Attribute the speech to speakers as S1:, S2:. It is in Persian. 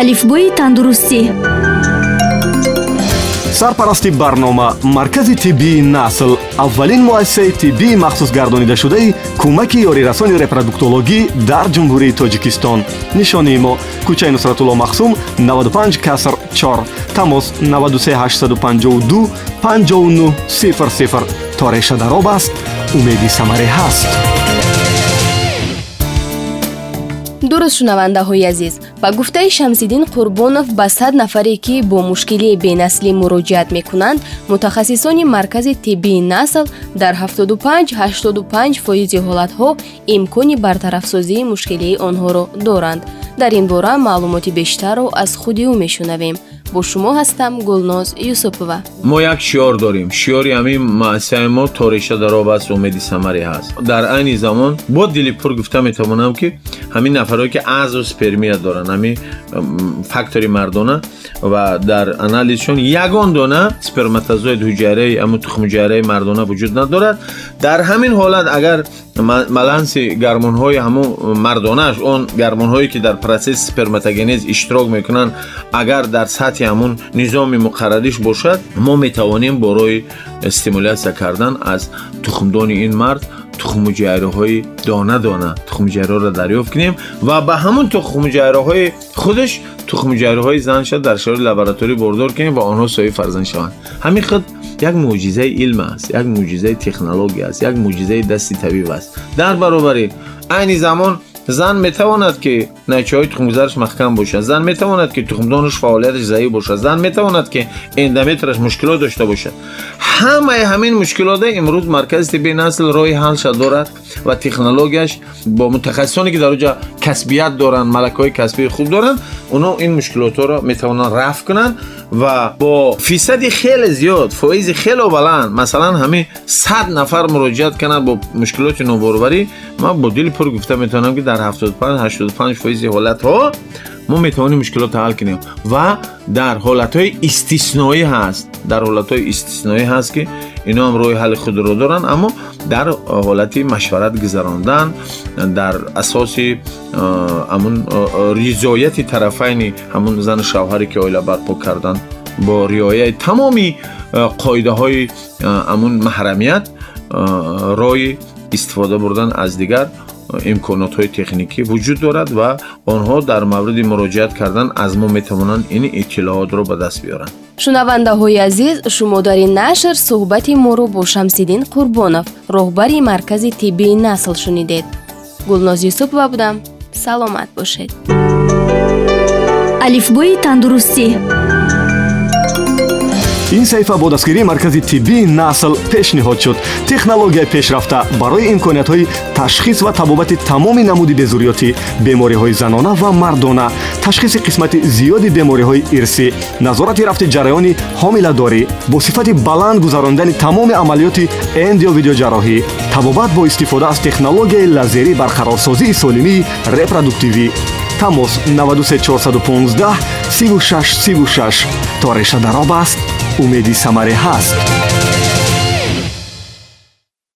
S1: алифбои тандурустӣ.
S2: Сарпарасти барнома маркази тиббии насл аввалин муассисаи тиббии махсусгардонидашудаи кӯмаки ёрирасони репродуктологӣ дар ҷумҳурии тоҷикистон. Нишонии мо кӯчаи нусратулло махсум 95 каср 4 тамос 93852 5900 то реша дароб аст. Умеди самарӣ ҳаст
S3: дуруст шунавандаҳои азиз. Ба гуфтаи шамсиддин қурбонов ба сад нафаре ки бо мушкилии бенаслӣ муроҷиат мекунанд мутахассисони маркази тиббии насл дар 7585 фоизи ҳолатҳо имкони бартарафсозии мушкилии онҳоро доранд дар ин бора маълумоти бештарро аз худи ӯ мешунавем бо шумо ҳастам гулноз юсупова
S4: мо як шиёр дорем шиёри ҳамин муассисаи мо ториша дароб аст умеди самарӣ ҳаст дар айни замон бо дили пур гуфта метавонам ки ҳамин нафаре ки азу спермия доранд ҳамин фактори мардона ва дар анализшон ягон дона сперматозоид ҳуҷайраи амн тухмуҷайраи мардона вуҷуд надорад дар ҳамин ҳолат агар баланси гармонҳои ҳамун мардонааш он гармонҳое ки дар процесси сперматогенез иштирок мекунанд агар дар сатҳи ҳамун низоми муқаррариш бошад мо метавонем бо роҳи стимулясия кардан аз тухмдони ин мард тухмуҷайраҳои дона дона тухмуҷайраҳоро дарёфт кунем ва ба ҳамун тухмуҷайраҳои худаш тухмуҷайраҳои занша дар шарои лабораторӣ бордор кунем ва онҳо соҳиби фарзанд шаванд ҳамин худ як мӯъҷизаи илм аст як мӯъҷизаи технология аст як мӯъҷизаи дасти табиб аст дар баробари айни замон زن می‌تواند که نچه های تخمگذارش محکم باشد. زن می‌تواند که تخمدانش فعالیتش ضعیف باشد. زن می‌تواند که اندامترش مشکلات داشته باشد. همه همین مشکلات امروز مرکز طبی نسل رای حلش دارد و تکنولوژیش با متخصصانی که در اونجا کسبیت دارن ملک های کسبی خوب دارند اونا این مشکلات را می‌توانند رفع کنند و با فیصد خیلی زیاد فایز خیلی بلند مثلا همین 100 نفر مراجعت کنند با مشکلات نابرابری من با دل پر گفته می‌تونم که در 75 85 فایز حالت ها ما می‌توانیم مشکلات حل کنیم. و در حالت های استثنایی هست در حالت های استثنایی هست که اینا هم روی حل خود رو دارن اما در حالت مشورت گذراندن در اساس همون رضایت طرفین همون زن شوهری که اویلا برپا کردن با رعایت تمامی قایده های همون محرمیت رای استفاده بردن از دیگر. Имконотҳои техникӣ вуҷуд дорад ва онҳо дар мавриди муроҷиат кардан аз мо метавонанд ин иттилоотро ба даст биёранд.
S3: Шунавандаҳои азиз шумо дар ин нашр суҳбати моро бо шамсиддин қурбонов роҳбари маркази тиббии насл шунидед. Гулноз юсупова будам. Саломат бошед.
S1: Алифбои тандурустӣ
S2: ин саҳифа бо дастгирии маркази тиббии насл пешниҳод шуд. Технологияи пешрафта барои имкониятҳои ташхис ва табобати тамоми намуди безурётӣ бемориҳои занона ва мардона ташхиси қисмати зиёди бемориҳои ирсӣ назорати рафти ҷараёни ҳомиладорӣ бо сифати баланд гузарондани тамоми амалиёти энд ё видеоҷарроҳӣ табобат бо истифода аз технологияи лазерӣ барқарорсозии солимии репродуктивӣ. Тамос 93415 3636 то реша дароб аст умеди самаре ҳаст